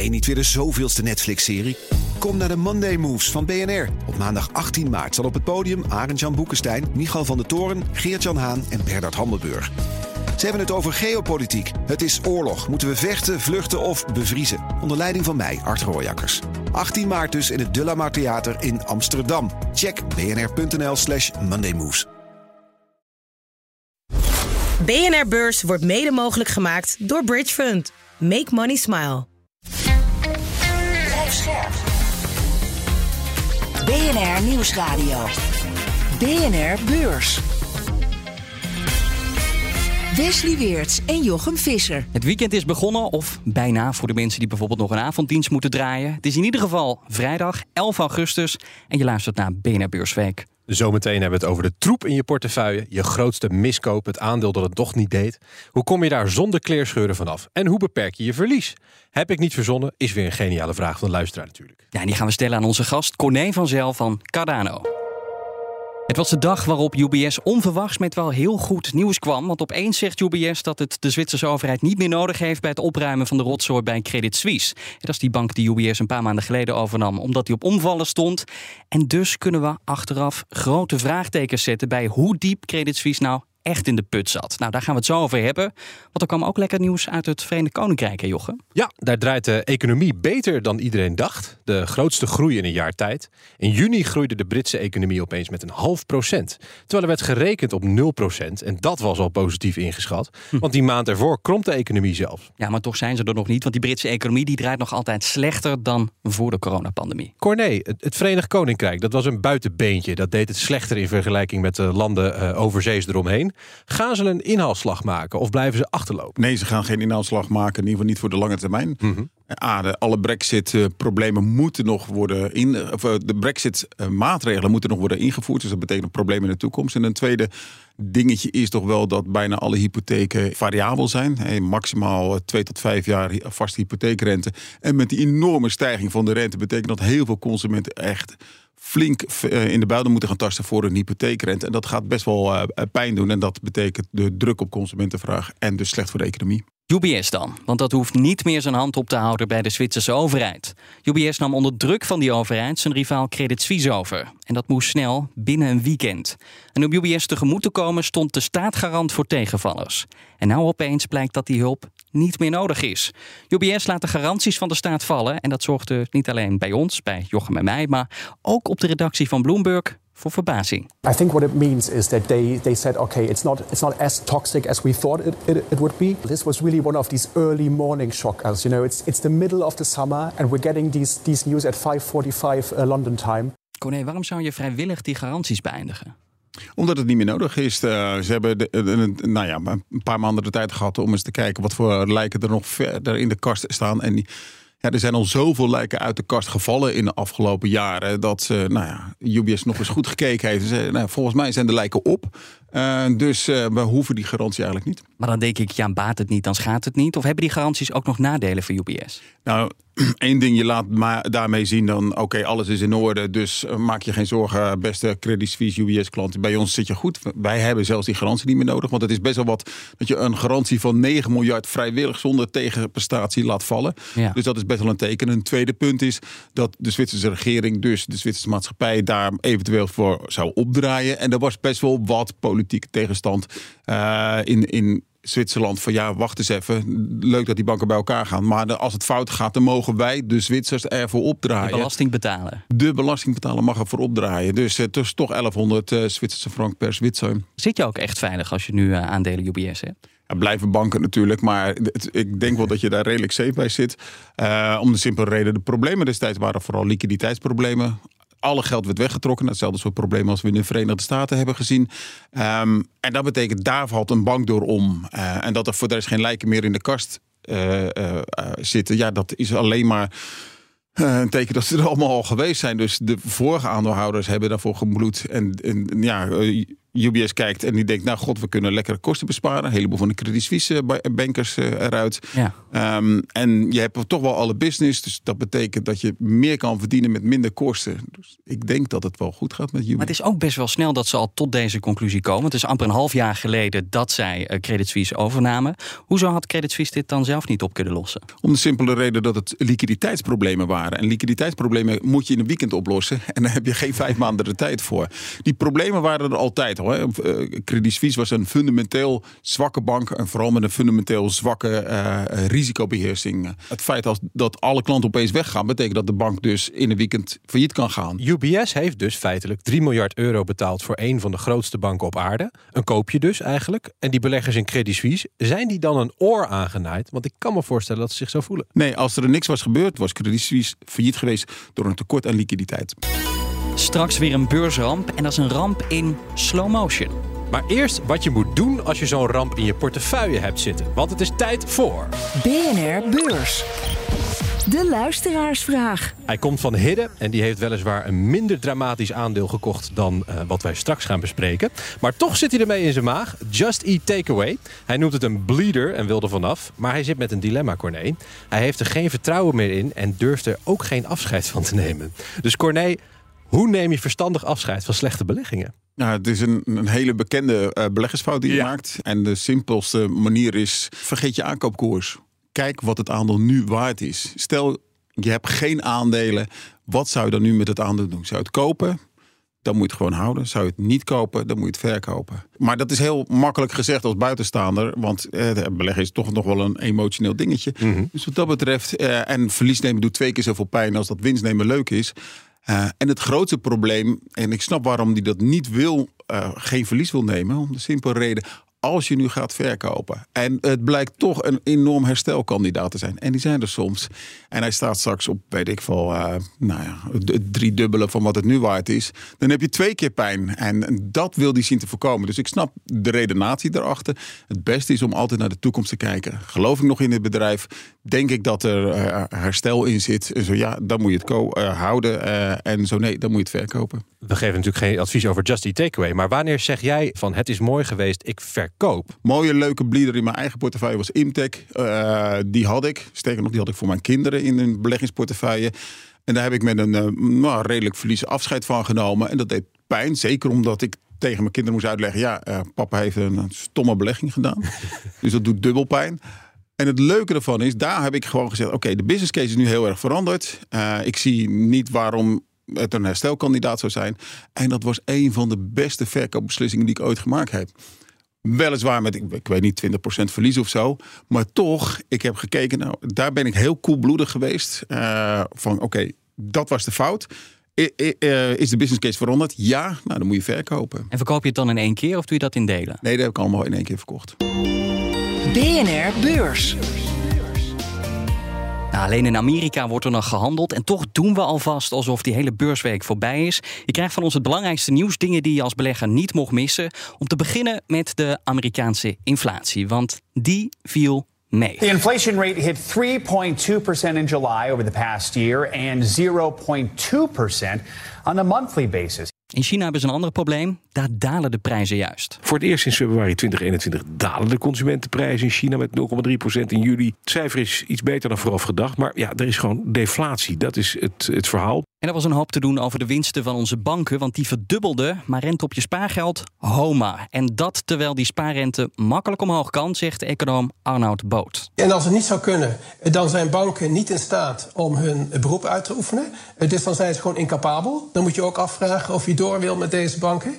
Nee, niet weer de zoveelste Netflix-serie. Kom naar de Monday Moves van BNR. Op maandag 18 maart zal op het podium Arend-Jan Boekenstein, Michal van der Toren, Geert-Jan Haan en Bernard Hammelburg. Ze hebben het over geopolitiek. Het is oorlog. Moeten we vechten, vluchten of bevriezen? Onder leiding van mij, Art Rooijakkers. 18 maart dus in het De La Mar Theater in Amsterdam. Check bnr.nl slash mondaymoves. BNR Beurs wordt mede mogelijk gemaakt door Bridge Fund. Make money smile. BNR Nieuwsradio. BNR Beurs. Wesley Weerts en Jochem Visser. Het weekend is begonnen, of bijna voor de mensen die bijvoorbeeld nog een avonddienst moeten draaien. Het is in ieder geval vrijdag 11 augustus en je luistert naar BNR Beursweek. Zometeen hebben we het over de troep in je portefeuille, je grootste miskoop, het aandeel dat het toch niet deed. Hoe kom je daar zonder kleerscheuren vanaf? En hoe beperk je je verlies? Heb ik niet verzonnen, is weer een geniale vraag van de luisteraar natuurlijk. Ja, en die gaan we stellen aan onze gast Corné van Zel van Cardano. Het was de dag waarop UBS onverwachts met wel heel goed nieuws kwam. Want opeens zegt UBS dat het de Zwitserse overheid niet meer nodig heeft bij het opruimen van de rotzooi bij Credit Suisse. Dat is die bank die UBS een paar maanden geleden overnam, omdat die op omvallen stond. En dus kunnen we achteraf grote vraagtekens zetten bij hoe diep Credit Suisse nou echt in de put zat. Nou, daar gaan we het zo over hebben. Want er kwam ook lekker nieuws uit het Verenigd Koninkrijk, hè Jochem? Ja, daar draait de economie beter dan iedereen dacht. De grootste groei in een jaar tijd. In juni groeide de Britse economie opeens met een half procent. Terwijl er werd gerekend op 0 procent. En dat was al positief ingeschat. Want die maand ervoor kromp de economie zelf. Ja, maar toch zijn ze er nog niet. Want die Britse economie die draait nog altijd slechter dan voor de coronapandemie. Corné, het, het Verenigd Koninkrijk, dat was een buitenbeentje. Dat deed het slechter in vergelijking met de landen uh, overzees eromheen. Gaan ze een inhaalslag maken of blijven ze achterlopen? Nee, ze gaan geen inhaalslag maken. In ieder geval niet voor de lange termijn. A, de, alle Brexit-problemen moeten nog worden in. Of, uh, de Brexit-maatregelen moeten nog worden ingevoerd. Dus dat betekent problemen in de toekomst. En een tweede dingetje is toch wel dat bijna alle hypotheken variabel zijn. Hey, maximaal twee tot vijf jaar vaste hypotheekrente. En met die enorme stijging van de rente betekent dat heel veel consumenten echt flink in de buidel moeten gaan tasten voor een hypotheekrente. En dat gaat best wel uh, pijn doen. En dat betekent de druk op consumentenvraag en dus slecht voor de economie. UBS dan, want dat hoeft niet meer zijn hand op te houden bij de Zwitserse overheid. UBS nam onder druk van die overheid zijn rivaal Credit Suisse over. En dat moest snel, binnen een weekend. En om UBS tegemoet te komen stond de staat garant voor tegenvallers. En nou opeens blijkt dat die hulp niet meer nodig is. UBS laat de garanties van de staat vallen. En dat zorgde niet alleen bij ons, bij Jochem en mij, maar ook op de redactie van Bloomberg voor verbazing. I think what it means is that they, they said, okay, it's not, it's not as toxic as we thought it, it, it would be. This was really one of these early morning shockers. You know, it's, it's the middle of the summer and we're getting these, these news at 5.45 uh, London time. Corné, waarom zou je vrijwillig die garanties beëindigen? Omdat het niet meer nodig is. Uh, ze hebben nou ja, een paar maanden de tijd gehad om eens te kijken wat voor lijken er nog verder in de kast staan. En ja, er zijn al zoveel lijken uit de kast gevallen in de afgelopen jaren. Dat ze, nou ja, UBS nog eens goed gekeken heeft. Ze, nou, volgens mij zijn de lijken op. Uh, dus uh, we hoeven die garantie eigenlijk niet. Maar dan denk ik, ja, baat het niet, dan schaadt het niet. Of hebben die garanties ook nog nadelen voor UBS? Nou, één ding, je laat maar daarmee zien dan, oké, okay, alles is in orde. Dus maak je geen zorgen, beste Credit Suisse UBS klanten. Bij ons zit je goed. Wij hebben zelfs die garantie niet meer nodig. Want het is best wel wat dat je een garantie van 9 miljard vrijwillig zonder tegenprestatie laat vallen. Ja. Dus dat is best wel een teken. Een tweede punt is dat de Zwitserse regering, dus de Zwitserse maatschappij, daar eventueel voor zou opdraaien. En er was best wel wat politieke tegenstand uh, in, in Zwitserland van ja, wacht eens even. Leuk dat die banken bij elkaar gaan. Maar de, als het fout gaat, dan mogen wij, de Zwitsers, ervoor opdraaien. De belasting betalen. De belastingbetaler mag ervoor opdraaien. Dus het is toch 1100 uh, Zwitserse frank per Zwitser. Zit je ook echt veilig als je nu uh, aandelen UBS hebt? Ja, blijven banken natuurlijk, maar het, ik denk wel dat je daar redelijk safe bij zit. Uh, om de simpele reden, de problemen destijds waren vooral liquiditeitsproblemen alle geld werd weggetrokken. Hetzelfde soort probleem als we in de Verenigde Staten hebben gezien. Um, en dat betekent, daar valt een bank door om. Uh, en dat er voor de rest geen lijken meer in de kast uh, uh, zitten. Ja, dat is alleen maar een teken dat ze er allemaal al geweest zijn. Dus de vorige aandeelhouders hebben daarvoor gebloed. En, en ja, UBS kijkt en die denkt, nou god, we kunnen lekkere kosten besparen. Een heleboel van de Credit Suisse bankers eh, eruit. Ja. Ehm, en je hebt toch wel alle business. Dus dat betekent dat je meer kan verdienen met minder kosten. Dus ik denk dat het wel goed gaat met UBS. Maar het is ook best wel snel dat ze al tot deze conclusie komen. Het is amper een half jaar geleden dat zij eh, Credit Suisse overnamen. Hoezo had Credit Suisse dit dan zelf niet op kunnen lossen? Om de simpele reden dat het liquiditeitsproblemen waren. En liquiditeitsproblemen moet je in een weekend oplossen. En daar heb je geen vijf maanden de tijd voor. Die problemen waren er altijd al. Hè. Eh, Credit Suisse was een fundamenteel zwakke bank. En vooral met een fundamenteel zwakke eh, risicobeheersing. Het feit als, dat alle klanten opeens weggaan... betekent dat de bank dus in een weekend failliet kan gaan. UBS heeft dus feitelijk 3 miljard euro betaald voor een van de grootste banken op aarde. Een koopje dus eigenlijk. En die beleggers in Credit Suisse, zijn die dan een oor aangenaaid? Want ik kan me voorstellen dat ze zich zo voelen. Nee, als er niks was gebeurd... was Credit Suisse failliet geweest door een tekort aan liquiditeit. Straks weer een beursramp en dat is een ramp in slow motion. Maar eerst wat je moet doen als je zo'n ramp in je portefeuille hebt zitten. Want het is tijd voor. BNR Beurs. De luisteraarsvraag. Hij komt van Hidde en die heeft weliswaar een minder dramatisch aandeel gekocht dan eh, wat wij straks gaan bespreken. Maar toch zit hij ermee in zijn maag. Just Eat Takeaway. Hij noemt het een bleeder en wil er vanaf. Maar hij zit met een dilemma, Corné. Hij heeft er geen vertrouwen meer in en durft er ook geen afscheid van te nemen. Dus Corné, hoe neem je verstandig afscheid van slechte beleggingen? Nou, het is een, een hele bekende eh, beleggersfout die je Ja. maakt. En de simpelste manier is: vergeet je aankoopkoers. Kijk wat het aandeel nu waard is. Stel, je hebt geen aandelen. Wat zou je dan nu met het aandeel doen? Zou je het kopen? Dan moet je het gewoon houden. Zou je het niet kopen, dan moet je het verkopen. Maar dat is heel makkelijk gezegd als buitenstaander. Want eh, de beleggen is toch nog wel een emotioneel dingetje. Dus wat dat betreft, eh, en verlies nemen doet twee keer zoveel pijn als dat winst nemen leuk is. Eh, en het grootste probleem, en ik snap waarom die dat niet wil, eh, geen verlies wil nemen, om de simpele reden. Als je nu gaat verkopen. En het blijkt toch een enorm herstelkandidaat te zijn. En die zijn er soms. En hij staat straks op, weet ik veel, eh, nou ja, het driedubbele van wat het nu waard is. Dan heb je twee keer pijn. En dat wil die zien te voorkomen. Dus ik snap de redenatie daarachter. Het beste is om altijd naar de toekomst te kijken. Geloof ik nog in dit bedrijf? Denk ik dat er eh, herstel in zit? En zo ja, dan moet je het eh, houden. en zo nee, dan moet je het verkopen. We geven natuurlijk geen advies over Just Eat Takeaway. Maar wanneer zeg jij van het is mooi geweest, ik verkoop? Mooie, leuke bleeder in mijn eigen portefeuille was Imtech. Eh, die had ik. Sterker nog, die had ik voor mijn kinderen in een beleggingsportefeuille. En daar heb ik met een eh, nou, redelijk verlies afscheid van genomen. En dat deed pijn. Zeker omdat ik tegen mijn kinderen moest uitleggen... ja, eh, papa heeft een stomme belegging gedaan. dus dat doet dubbel pijn. En het leuke ervan is, daar heb ik gewoon gezegd... oké, de business case is nu heel erg veranderd. Ik zie niet waarom het een herstelkandidaat zou zijn. En dat was een van de beste verkoopbeslissingen die ik ooit gemaakt heb. Weliswaar met, ik, ik weet niet, 20% verlies of zo. Maar toch, ik heb gekeken, nou, daar ben ik heel koelbloedig geweest. eh, van oké, dat was de fout. I- i- eh, is de business case veranderd? Ja, nou dan moet je verkopen. En verkoop je het dan in één keer of doe je dat in delen? Nee, dat heb ik allemaal in één keer verkocht. BNR Beurs. Nou, alleen in Amerika wordt er nog gehandeld. En toch doen we alvast alsof die hele beursweek voorbij is. Je krijgt van ons het belangrijkste nieuws, dingen die je als belegger niet mocht missen. Om te beginnen met de Amerikaanse inflatie, want die viel mee. The inflation rate hit 3.2% in July over the past year and 0.2% on a monthly basis. In China hebben ze een ander probleem. Daar dalen de prijzen juist. Voor het eerst sinds februari 2021 dalen de consumentenprijzen in China met 0,3% in juli. Het cijfer is iets beter dan vooraf gedacht, maar ja, er is gewoon deflatie. Dat is het, het verhaal. En er was een hoop te doen over de winsten van onze banken, want die verdubbelden, maar rente op je spaargeld, homa. En dat terwijl die spaarrente makkelijk omhoog kan, zegt econoom Arnoud Boot. En als het niet zou kunnen, dan zijn banken niet in staat om hun beroep uit te oefenen. Dus dan zijn ze gewoon incapabel. Dan moet je ook afvragen of je door wil met deze banken.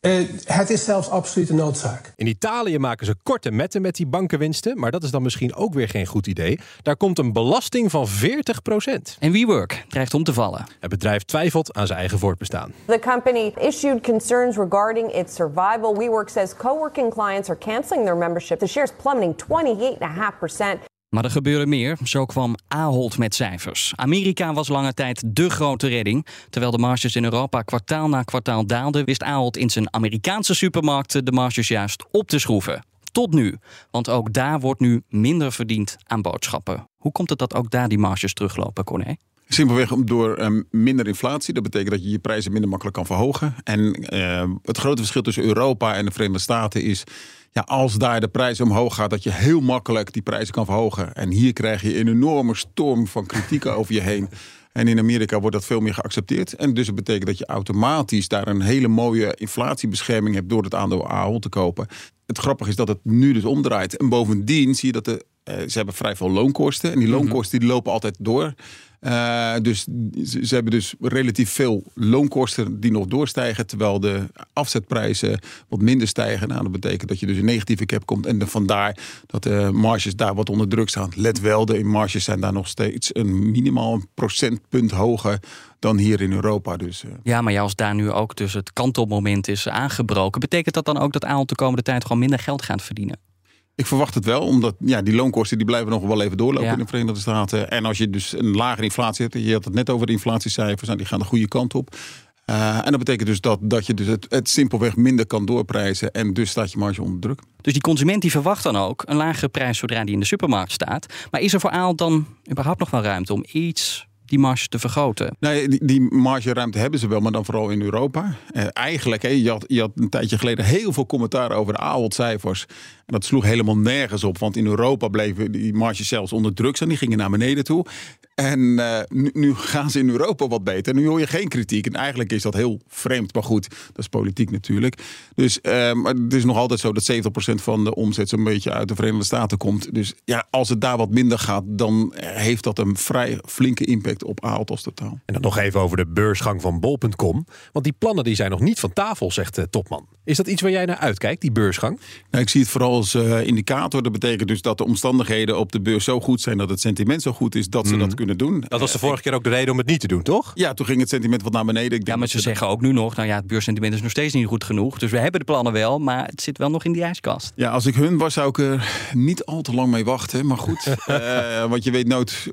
Eh, het is zelfs absoluut een noodzaak. In Italië maken ze korte metten met die bankenwinsten. Maar dat is dan misschien ook weer geen goed idee. Daar komt een belasting van 40% En WeWork dreigt om te vallen. Het bedrijf twijfelt aan zijn eigen voortbestaan. The company issued concerns regarding its survival. WeWork says co-working clients are canceling their membership. The shares plummeting 28.5%. Maar er gebeurde meer. Zo kwam Ahold met cijfers. Amerika was lange tijd de grote redding. Terwijl de marges in Europa kwartaal na kwartaal daalden, wist Ahold in zijn Amerikaanse supermarkten de marges juist op te schroeven. Tot nu. Want ook daar wordt nu minder verdiend aan boodschappen. Hoe komt het dat ook daar die marges teruglopen, Corné? Simpelweg om- door eh, minder inflatie. Dat betekent dat je je prijzen minder makkelijk kan verhogen. En eh, het grote verschil tussen Europa en de Verenigde Staten is... Ja, als daar de prijs omhoog gaat, dat je heel makkelijk die prijzen kan verhogen. En hier krijg je een enorme storm van kritiek over je heen. En in Amerika wordt dat veel meer geaccepteerd. En dus het betekent dat je automatisch daar een hele mooie inflatiebescherming hebt door het aandeel Ahold te kopen. Het grappige is dat het nu dus omdraait. En bovendien zie je dat de, eh, ze hebben vrij veel loonkosten. En die loonkosten die lopen altijd door. Eh, dus ze, hebben dus relatief veel loonkosten die nog doorstijgen, terwijl de afzetprijzen wat minder stijgen. Nou, dat betekent dat je dus een negatieve cap komt. En de, vandaar dat de marges daar wat onder druk staan. Let wel, de marges zijn daar nog steeds een minimaal een procentpunt hoger dan hier in Europa. Dus, eh, Ja, maar als daar nu ook dus het kantelmoment is aangebroken, betekent dat dan ook dat Ahold de komende tijd gewoon minder geld gaat verdienen? Ik verwacht het wel, omdat ja, die loonkosten die blijven nog wel even doorlopen Ja. in de Verenigde Staten. En als je dus een lagere inflatie hebt, je had het net over de inflatiecijfers, nou, die gaan de goede kant op. Eh, en dat betekent dus dat, dat je dus het, het simpelweg minder kan doorprijzen en dus staat je marge onder druk. Dus die consument die verwacht dan ook een lagere prijs zodra die in de supermarkt staat. Maar is er voor Ahold dan überhaupt nog wel ruimte om iets die marge te vergroten? Nee, die, die margeruimte hebben ze wel, maar dan vooral in Europa. Eh, eigenlijk, hè, je, had, je had een tijdje geleden heel veel commentaar over de Ahold-cijfers. En dat sloeg helemaal nergens op, want in Europa bleven die marges zelfs onder druk staan. Die gingen naar beneden toe. En eh, nu, nu gaan ze in Europa wat beter. Nu hoor je geen kritiek. En eigenlijk is dat heel vreemd, maar goed, dat is politiek natuurlijk. Dus eh, maar het is nog altijd zo dat 70% van de omzet zo'n beetje uit de Verenigde Staten komt. Dus ja, als het daar wat minder gaat, dan heeft dat een vrij flinke impact op als totaal. En dan nog even over de beursgang van bol.com. Want die plannen die zijn nog niet van tafel, zegt de topman. Is dat iets waar jij naar uitkijkt, die beursgang? Nou, ik zie het vooral als eh, indicator. Dat betekent dus dat de omstandigheden op de beurs zo goed zijn dat het sentiment zo goed is dat ze dat kunnen doen. Mhm. Dat was de vorige keer ook de reden om het niet te doen, toch? Ja, toen ging het sentiment wat naar beneden. Ik denk Ja, maar dat ze zeggen ook nu nog, nou ja, het beursentiment is nog steeds niet goed genoeg. Dus we hebben de plannen wel, maar het zit wel nog in die ijskast. Ja, als ik hun was, zou ik er niet al te lang mee wachten. Maar goed, eh, want je weet nooit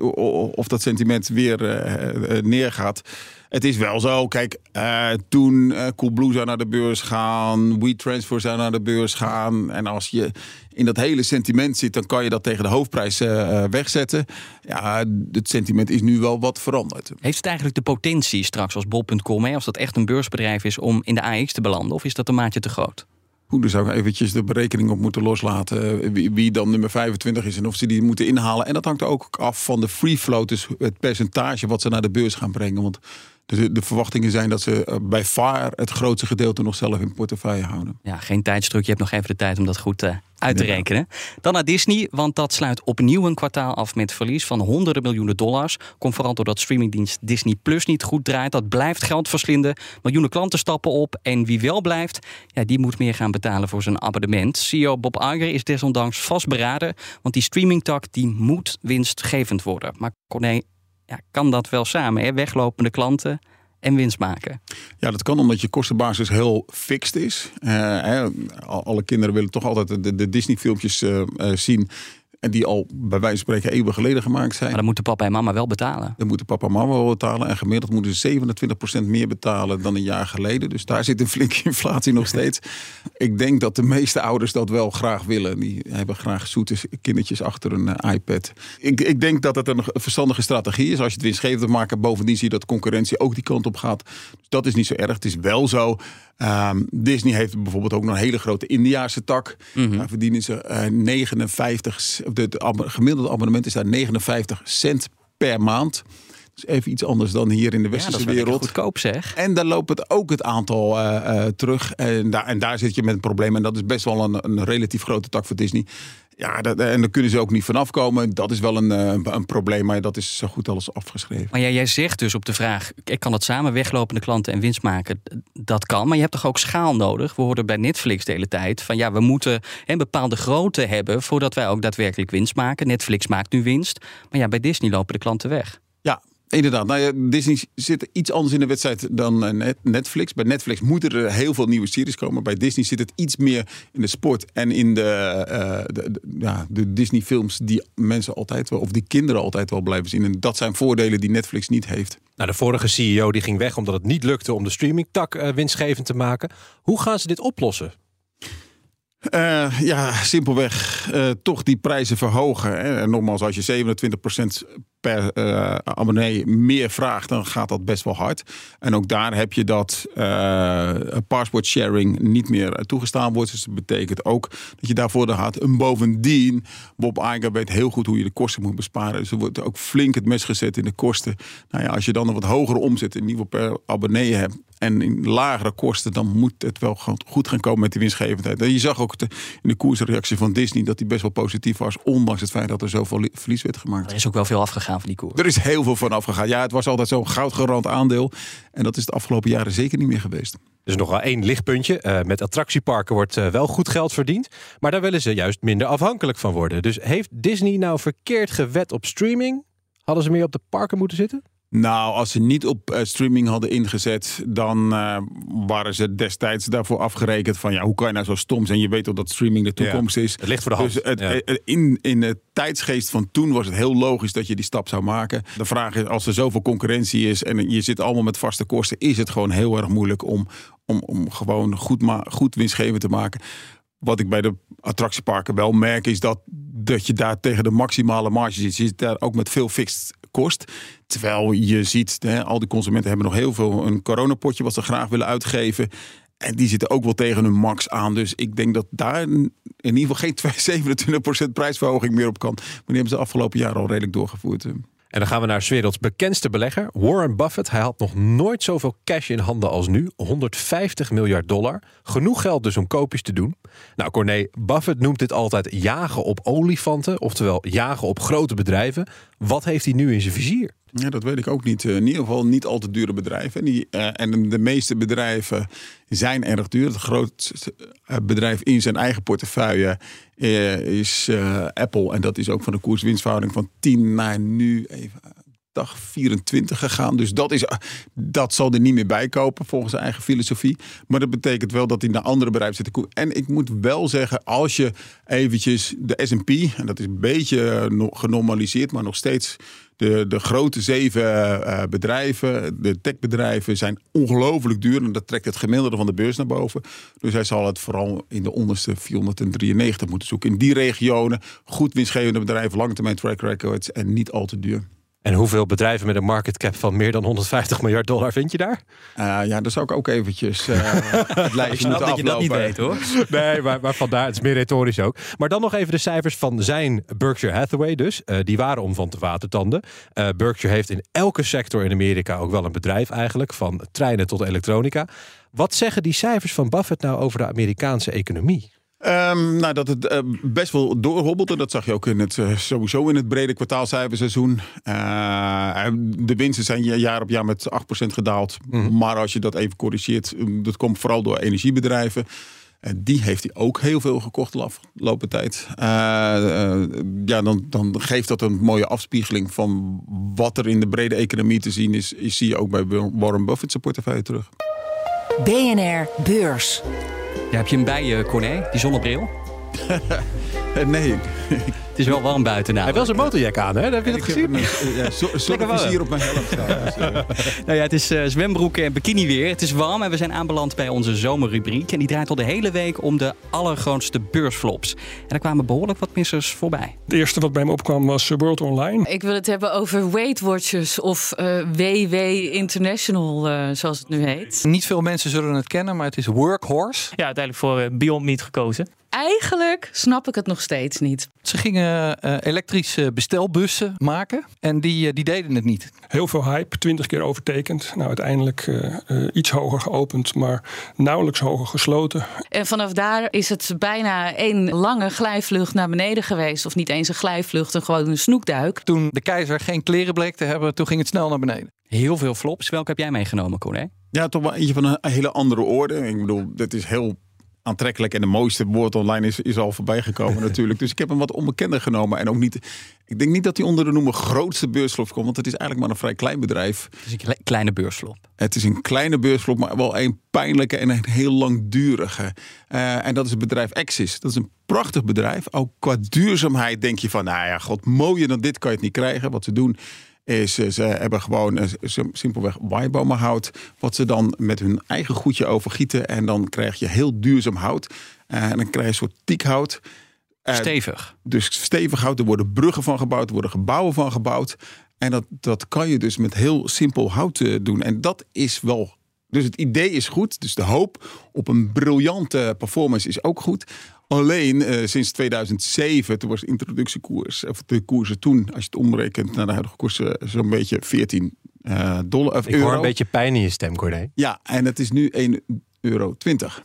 of dat sentiment weer eh, eh, neergaat. Het is wel zo, kijk, eh, toen eh Coolblue zou naar de beurs gaan, WeTransfer zou naar de beurs gaan. En als je in dat hele sentiment zit, dan kan je dat tegen de hoofdprijs eh, wegzetten. Ja, het sentiment is nu wel wat veranderd. Heeft het eigenlijk de potentie straks als bol.com, hè, als dat echt een beursbedrijf is, om in de AX te belanden? Of is dat een maatje te groot? Goed, daar zou ik eventjes de berekening op moeten loslaten. Wie, wie dan nummer 25 is en of ze die moeten inhalen. En dat hangt ook af van de free float, dus het percentage wat ze naar de beurs gaan brengen. Want de, de verwachtingen zijn dat ze eh, bij far het grootste gedeelte nog zelf in portefeuille houden. Ja, geen tijdsdruk. Je hebt nog even de tijd om dat goed eh, uit te rekenen. Dan naar Disney, want dat sluit opnieuw een kwartaal af met verlies van honderden miljoenen dollars. Komt vooral doordat streamingdienst Disney Plus niet goed draait. Dat blijft geld verslinden. Miljoenen klanten stappen op. En wie wel blijft, ja, die moet meer gaan betalen voor zijn abonnement. CEO Bob Iger is desondanks vastberaden. Want die streamingtak die moet winstgevend worden. Maar Corné, ja, kan dat wel samen? Hè? Weglopende klanten en winst maken. Ja, dat kan omdat je kostenbasis heel fixed is. Eh, alle kinderen willen toch altijd de, de Disney-filmpjes eh, eh, zien. En die al bij wijze van spreken eeuwen geleden gemaakt zijn. Maar dan moeten papa en mama wel betalen. Dan moeten papa en mama wel betalen. En gemiddeld moeten ze 27% meer betalen dan een jaar geleden. Dus daar zit een flinke inflatie nog steeds. Ik denk dat de meeste ouders dat wel graag willen. Die hebben graag zoete kindertjes achter een eh, iPad. Ik, ik denk dat het een verstandige strategie is. Als je het winstgevend maken. Bovendien zie je dat concurrentie ook die kant op gaat. Dus dat is niet zo erg. Het is wel zo. ehm, Disney heeft bijvoorbeeld ook nog een hele grote Indiaanse tak. Daar verdienen ze eh, 59. De, abonne- gemiddelde abonnement is daar 59 cent per maand. Dus even iets anders dan hier in de Ja, dat westerse is wereld. goedkoop zeg. En dan loopt het ook het aantal eh, eh, terug. En daar, en daar zit je met een probleem. En dat is best wel een, een relatief grote tak voor Disney. Ja, dat, en daar kunnen ze ook niet vanaf komen. Dat is wel een, eh, een probleem, maar dat is zo goed als afgeschreven. Maar ja, jij zegt dus op de vraag: ik kan het samen weglopende klanten en winst maken. Dat kan, maar je hebt toch ook schaal nodig? We hoorden bij Netflix de hele tijd van ja, we moeten een bepaalde grootte hebben voordat wij ook daadwerkelijk winst maken. Netflix maakt nu winst, maar ja, bij Disney lopen de klanten weg. Inderdaad. Nou ja, Disney zit iets anders in de wedstrijd dan eh, Net- Netflix. Bij Netflix moeten er heel veel nieuwe series komen. Bij Disney zit het iets meer in de sport en in de, eh, ja, de Disney-films die mensen altijd wel, of die kinderen altijd wel blijven zien. En dat zijn voordelen die Netflix niet heeft. Nou, de vorige CEO die ging weg omdat het niet lukte om de streamingtak eh, winstgevend te maken. Hoe gaan ze dit oplossen? Eh, ja, simpelweg eh, toch die prijzen verhogen. Hè. En nogmaals, als je 27% per uh, abonnee meer vraagt, dan gaat dat best wel hard. En ook daar heb je dat passport sharing niet meer toegestaan wordt. Dus dat betekent ook dat je daarvoor de had. En bovendien, Bob Iger weet heel goed hoe je de kosten moet besparen. Dus er wordt ook flink het mes gezet in de kosten. Nou ja, als je dan een wat hogere omzet in ieder geval per abonnee hebt en in lagere kosten, dan moet het wel goed gaan komen met de winstgevendheid. En je zag ook in de koersreactie van Disney dat die best wel positief was, ondanks het feit dat er zoveel verlies werd gemaakt. Er is ook wel veel afgegaan van die koers. Er is heel veel van afgegaan. Ja, het was altijd zo'n goudgerand aandeel. En dat is de afgelopen jaren zeker niet meer geweest. Er is nog wel één lichtpuntje. Uh, met attractieparken wordt uh, wel goed geld verdiend. Maar daar willen ze juist minder afhankelijk van worden. Dus heeft Disney nou verkeerd gewet op streaming? Hadden ze meer op de parken moeten zitten? Nou, als ze niet op uh, streaming hadden ingezet, dan uh, waren ze destijds daarvoor afgerekend van ja, hoe kan je nou zo stom zijn? Je weet toch dat streaming de toekomst ja, is. Het ligt voor de hand. Dus het, ja. in, in de tijdsgeest van toen was het heel logisch dat je die stap zou maken. De vraag is, als er zoveel concurrentie is en je zit allemaal met vaste kosten, is het gewoon heel erg moeilijk om, om, om gewoon goed, ma goed winstgevend te maken. Wat ik bij de attractieparken wel merk, is dat, dat je daar tegen de maximale marge zit. Je zit daar ook met veel fixed kost. Terwijl je ziet, hè, al die consumenten hebben nog heel veel een coronapotje wat ze graag willen uitgeven. En die zitten ook wel tegen hun max aan. Dus ik denk dat daar in ieder geval geen 27% prijsverhoging meer op kan. Maar die hebben ze afgelopen jaren al redelijk doorgevoerd. En dan gaan we naar 's werelds bekendste belegger, Warren Buffett. Hij had nog nooit zoveel cash in handen als nu, 150 miljard dollar. Genoeg geld dus om koopjes te doen. Nou, Corné, Buffett noemt dit altijd jagen op olifanten, oftewel jagen op grote bedrijven. Wat heeft hij nu in zijn vizier? Ja, dat weet ik ook niet. In ieder geval niet al te dure bedrijven. En, die, uh, en de meeste bedrijven zijn erg duur. Het grootste bedrijf in zijn eigen portefeuille is Apple. En dat is ook van de koerswinstverhouding van 10 naar nu even dag 24 gegaan. Dus dat, is, dat zal er niet meer bij kopen volgens zijn eigen filosofie. Maar dat betekent wel dat hij naar andere bedrijven zit. En ik moet wel zeggen, als je eventjes de S&P... en dat is een beetje genormaliseerd, maar nog steeds... De, de grote zeven uh, bedrijven, de techbedrijven, zijn ongelooflijk duur. En dat trekt het gemiddelde van de beurs naar boven. Dus hij zal het vooral in de onderste 493 moeten zoeken. In die regionen, goed winstgevende bedrijven, lange termijn track records en niet al te duur. En hoeveel bedrijven met een market cap van meer dan 150 miljard dollar vind je daar? Uh, ja, dat zou ik ook eventjes uh, het lijstje moeten dat je dat niet weet hoor. nee, maar, maar vandaar, het is meer retorisch ook. Maar dan nog even de cijfers van zijn Berkshire Hathaway dus. Uh, die waren om van te watertanden. Berkshire heeft in elke sector in Amerika ook wel een bedrijf eigenlijk. Van treinen tot elektronica. Wat zeggen die cijfers van Buffett nou over de Amerikaanse economie? Um, nou, dat het uh, best wel doorhobbelt. En dat zag je ook in het, uh, sowieso in het brede kwartaalcijferseizoen. Uh, de winsten zijn jaar op jaar met 8% gedaald. Mm -hmm. Maar als je dat even corrigeert, dat komt vooral door energiebedrijven. En die heeft hij ook heel veel gekocht de afgelopen tijd. ja, dan, dan geeft dat een mooie afspiegeling van wat er in de brede economie te zien is. is zie je ook bij Warren Buffett's portefeuille terug. BNR Beurs. Ja, heb je hem bij je, Corné? Die zonnebril? nee. Het is wel warm buiten nou. Hij heeft wel zijn motorjack aan, hè? Heb je dat gezien? Een, ja, zonnevizier op mijn helft staan. Dus, uh. nou ja, het is uh, zwembroek en bikini weer. Het is warm en we zijn aanbeland bij onze zomerrubriek. En die draait al de hele week om de allergrootste beursflops. En er kwamen behoorlijk wat missers voorbij. Het eerste wat bij me opkwam was World Online. Ik wil het hebben over Weight Watchers of uh, WW International, zoals het nu heet. Niet veel mensen zullen het kennen, maar het is Workhorse. Ja, uiteindelijk voor Beyond Meat gekozen. Eigenlijk snap ik het nog steeds niet. Ze gingen uh, elektrische bestelbussen maken en die, uh, die deden het niet. Heel veel hype, twintig keer overtekend. Nou, uiteindelijk uh, iets hoger geopend, maar nauwelijks hoger gesloten. En vanaf daar is het bijna één lange glijvlucht naar beneden geweest. Of niet eens een glijvlucht, een gewoon een snoekduik. Toen de keizer geen kleren bleek te hebben, toen ging het snel naar beneden. Heel veel flops. Welke heb jij meegenomen, Corné? Ja, toch wel eentje van een hele andere orde. Ik bedoel, dit is heel aantrekkelijk en de mooiste woord online is, is al voorbij gekomen natuurlijk. Dus ik heb hem wat onbekender genomen. En ook niet, ik denk niet dat hij onder de noemer grootste beursflop komt, want het is eigenlijk maar een vrij klein bedrijf. Het is een kleine beursflop. Het is een kleine beursflop, maar wel een pijnlijke en een heel langdurige. Uh, en dat is het bedrijf Axis. Dat is een prachtig bedrijf. Ook qua duurzaamheid denk je van, nou ja, god, mooier dan dit kan je het niet krijgen. Wat ze doen is ze hebben gewoon simpelweg waaiboomenhout. Wat ze dan met hun eigen goedje overgieten. En dan krijg je heel duurzaam hout. En dan krijg je een soort tiekhout. Eh, Stevig. Dus stevig hout. Er worden bruggen van gebouwd, er worden gebouwen van gebouwd. En dat, dat kan je dus met heel simpel hout eh, doen. En dat is wel. Dus het idee is goed. Dus de hoop op een briljante performance is ook goed. Alleen eh, sinds 2007, toen was de introductiekoers, of de koersen toen, als je het omrekent naar de huidige koers, eh, zo'n beetje 14 eh, dollar of Ik euro. hoor een beetje pijn in je stem, Corné. Ja, en het is nu 1,20 euro.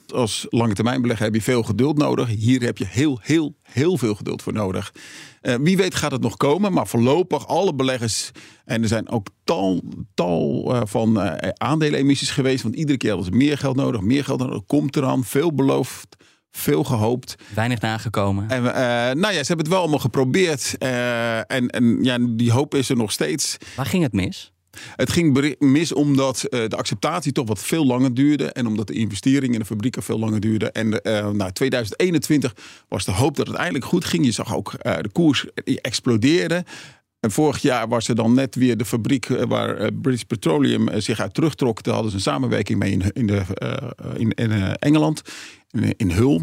Als lange termijn belegger heb je veel geduld nodig. Hier heb je heel, heel, heel veel geduld voor nodig. Eh, wie weet gaat het nog komen, maar voorlopig alle beleggers... en er zijn ook tal, tal van eh, aandelenemissies geweest... want iedere keer hadden ze meer geld nodig, meer geld nodig. Komt eraan, veel beloofd, veel gehoopt. Weinig nagekomen. En, eh, nou ja, ze hebben het wel allemaal geprobeerd. eh, en en ja, die hoop is er nog steeds. Waar ging het mis? Het ging mis omdat eh, de acceptatie toch wat veel langer duurde. En omdat de investering in de fabrieken veel langer duurde. En nou, 2021 was de hoop dat het eindelijk goed ging. Je zag ook de koers exploderen. En vorig jaar was er dan net weer de fabriek waar British Petroleum zich uit terugtrok. Daar hadden ze een samenwerking mee in, in, de, in, in Engeland, in, in Hull.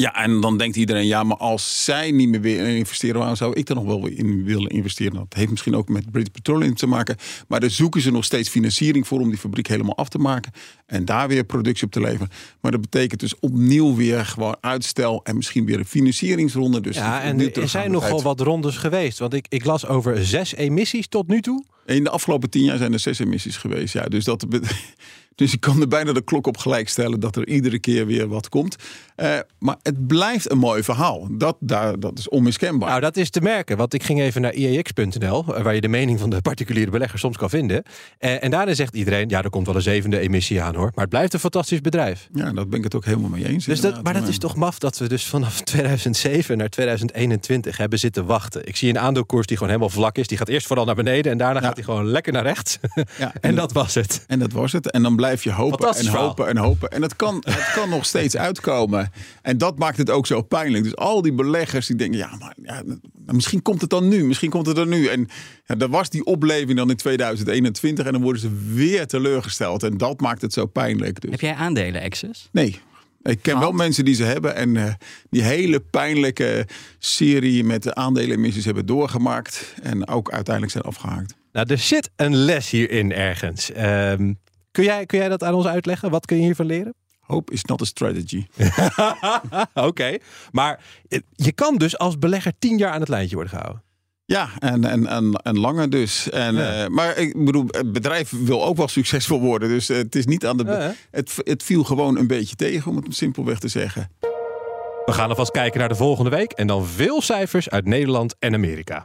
Ja, en dan denkt iedereen, ja, maar als zij niet meer weer investeren, waarom zou ik er nog wel in willen investeren? Dat heeft misschien ook met British Petroleum te maken. Maar daar zoeken ze nog steeds financiering voor om die fabriek helemaal af te maken. En daar weer productie op te leveren. Maar dat betekent dus opnieuw weer gewoon uitstel en misschien weer een financieringsronde. Dus Ja, en nu er zijn nogal wat rondes geweest. Want ik, ik las over zes emissies tot nu toe. In de afgelopen tien jaar zijn er zes emissies geweest. Ja, dus, dat, dus ik kan er bijna de klok op gelijk stellen dat er iedere keer weer wat komt. Eh, maar het blijft een mooi verhaal. Dat, daar, dat is onmiskenbaar. Nou, dat is te merken. Want ik ging even naar IEX.nl, waar je de mening van de particuliere belegger soms kan vinden. Eh, en daarin zegt iedereen, ja, er komt wel een zevende emissie aan hoor. Maar het blijft een fantastisch bedrijf. Ja, daar ben ik het ook helemaal mee eens. Dus dat, maar dat is toch maf dat we dus vanaf 2007 naar 2021 hebben zitten wachten. Ik zie een aandeelkoers die gewoon helemaal vlak is. Die gaat eerst vooral naar beneden en daarna gaat hij gewoon lekker naar rechts. Ja, en dat was het. En dat was het. En dan blijf je hopen en hopen en hopen. En het kan, het kan nog steeds uitkomen. En dat maakt het ook zo pijnlijk. Dus al die beleggers die denken, ja, maar ja, misschien komt het dan nu. Misschien komt het dan nu. En ja, er was die opleving dan in 2021 en dan worden ze weer teleurgesteld. En dat maakt het zo pijnlijk. Dus. Heb jij aandelen, Access? Nee. Ik ken wel mensen die ze hebben en eh, die hele pijnlijke serie met de aandelenemissies hebben doorgemaakt. En ook uiteindelijk zijn afgehaakt. Nou, er zit een les hierin ergens. Ehm, kun, jij, kun jij dat aan ons uitleggen? Wat kun je hiervan leren? Hope is not a strategy. Oké, maar je kan dus als belegger tien jaar aan het lijntje worden gehouden. Ja, en, en, en, en langer dus. En, Ja. eh, maar ik bedoel, het bedrijf wil ook wel succesvol worden. Dus eh, het is niet aan de. Ja. het, het viel gewoon een beetje tegen, om het simpelweg te zeggen. We gaan alvast kijken naar de volgende week en dan veel cijfers uit Nederland en Amerika.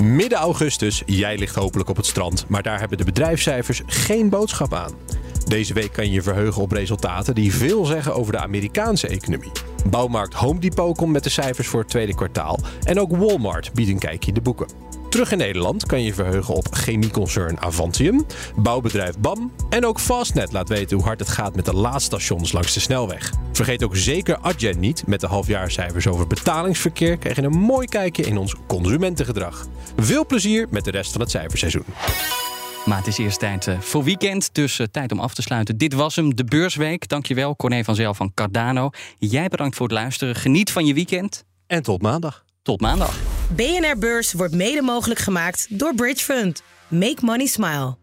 Midden augustus, jij ligt hopelijk op het strand, maar daar hebben de bedrijfscijfers geen boodschap aan. Deze week kan je je verheugen op resultaten die veel zeggen over de Amerikaanse economie. Bouwmarkt Home Depot komt met de cijfers voor het tweede kwartaal en ook Walmart biedt een kijkje in de boeken. Terug in Nederland kan je je verheugen op chemieconcern Avantium, bouwbedrijf BAM en ook Fastnet laat weten hoe hard het gaat met de laadstations langs de snelweg. Vergeet ook zeker Adyen niet. Met de halfjaarcijfers over betalingsverkeer krijg je een mooi kijkje in ons consumentengedrag. Veel plezier met de rest van het cijferseizoen. Maar het is eerst tijd eh, voor weekend, dus eh, tijd om af te sluiten. Dit was hem, de Beursweek. Dankjewel, Corné van Zel van Cardano. Jij bedankt voor het luisteren. Geniet van je weekend. En tot maandag. Tot maandag. BNR Beurs wordt mede mogelijk gemaakt door Bridge Fund. Make money smile.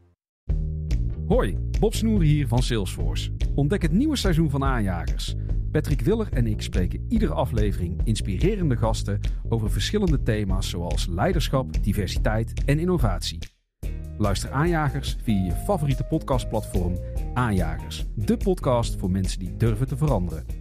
Hoi, Bob Snoer hier van Salesforce. Ontdek het nieuwe seizoen van Aanjagers. Patrick Willer en ik spreken iedere aflevering inspirerende gasten over verschillende thema's zoals leiderschap, diversiteit en innovatie. Luister Aanjagers via je favoriete podcastplatform Aanjagers, de podcast voor mensen die durven te veranderen.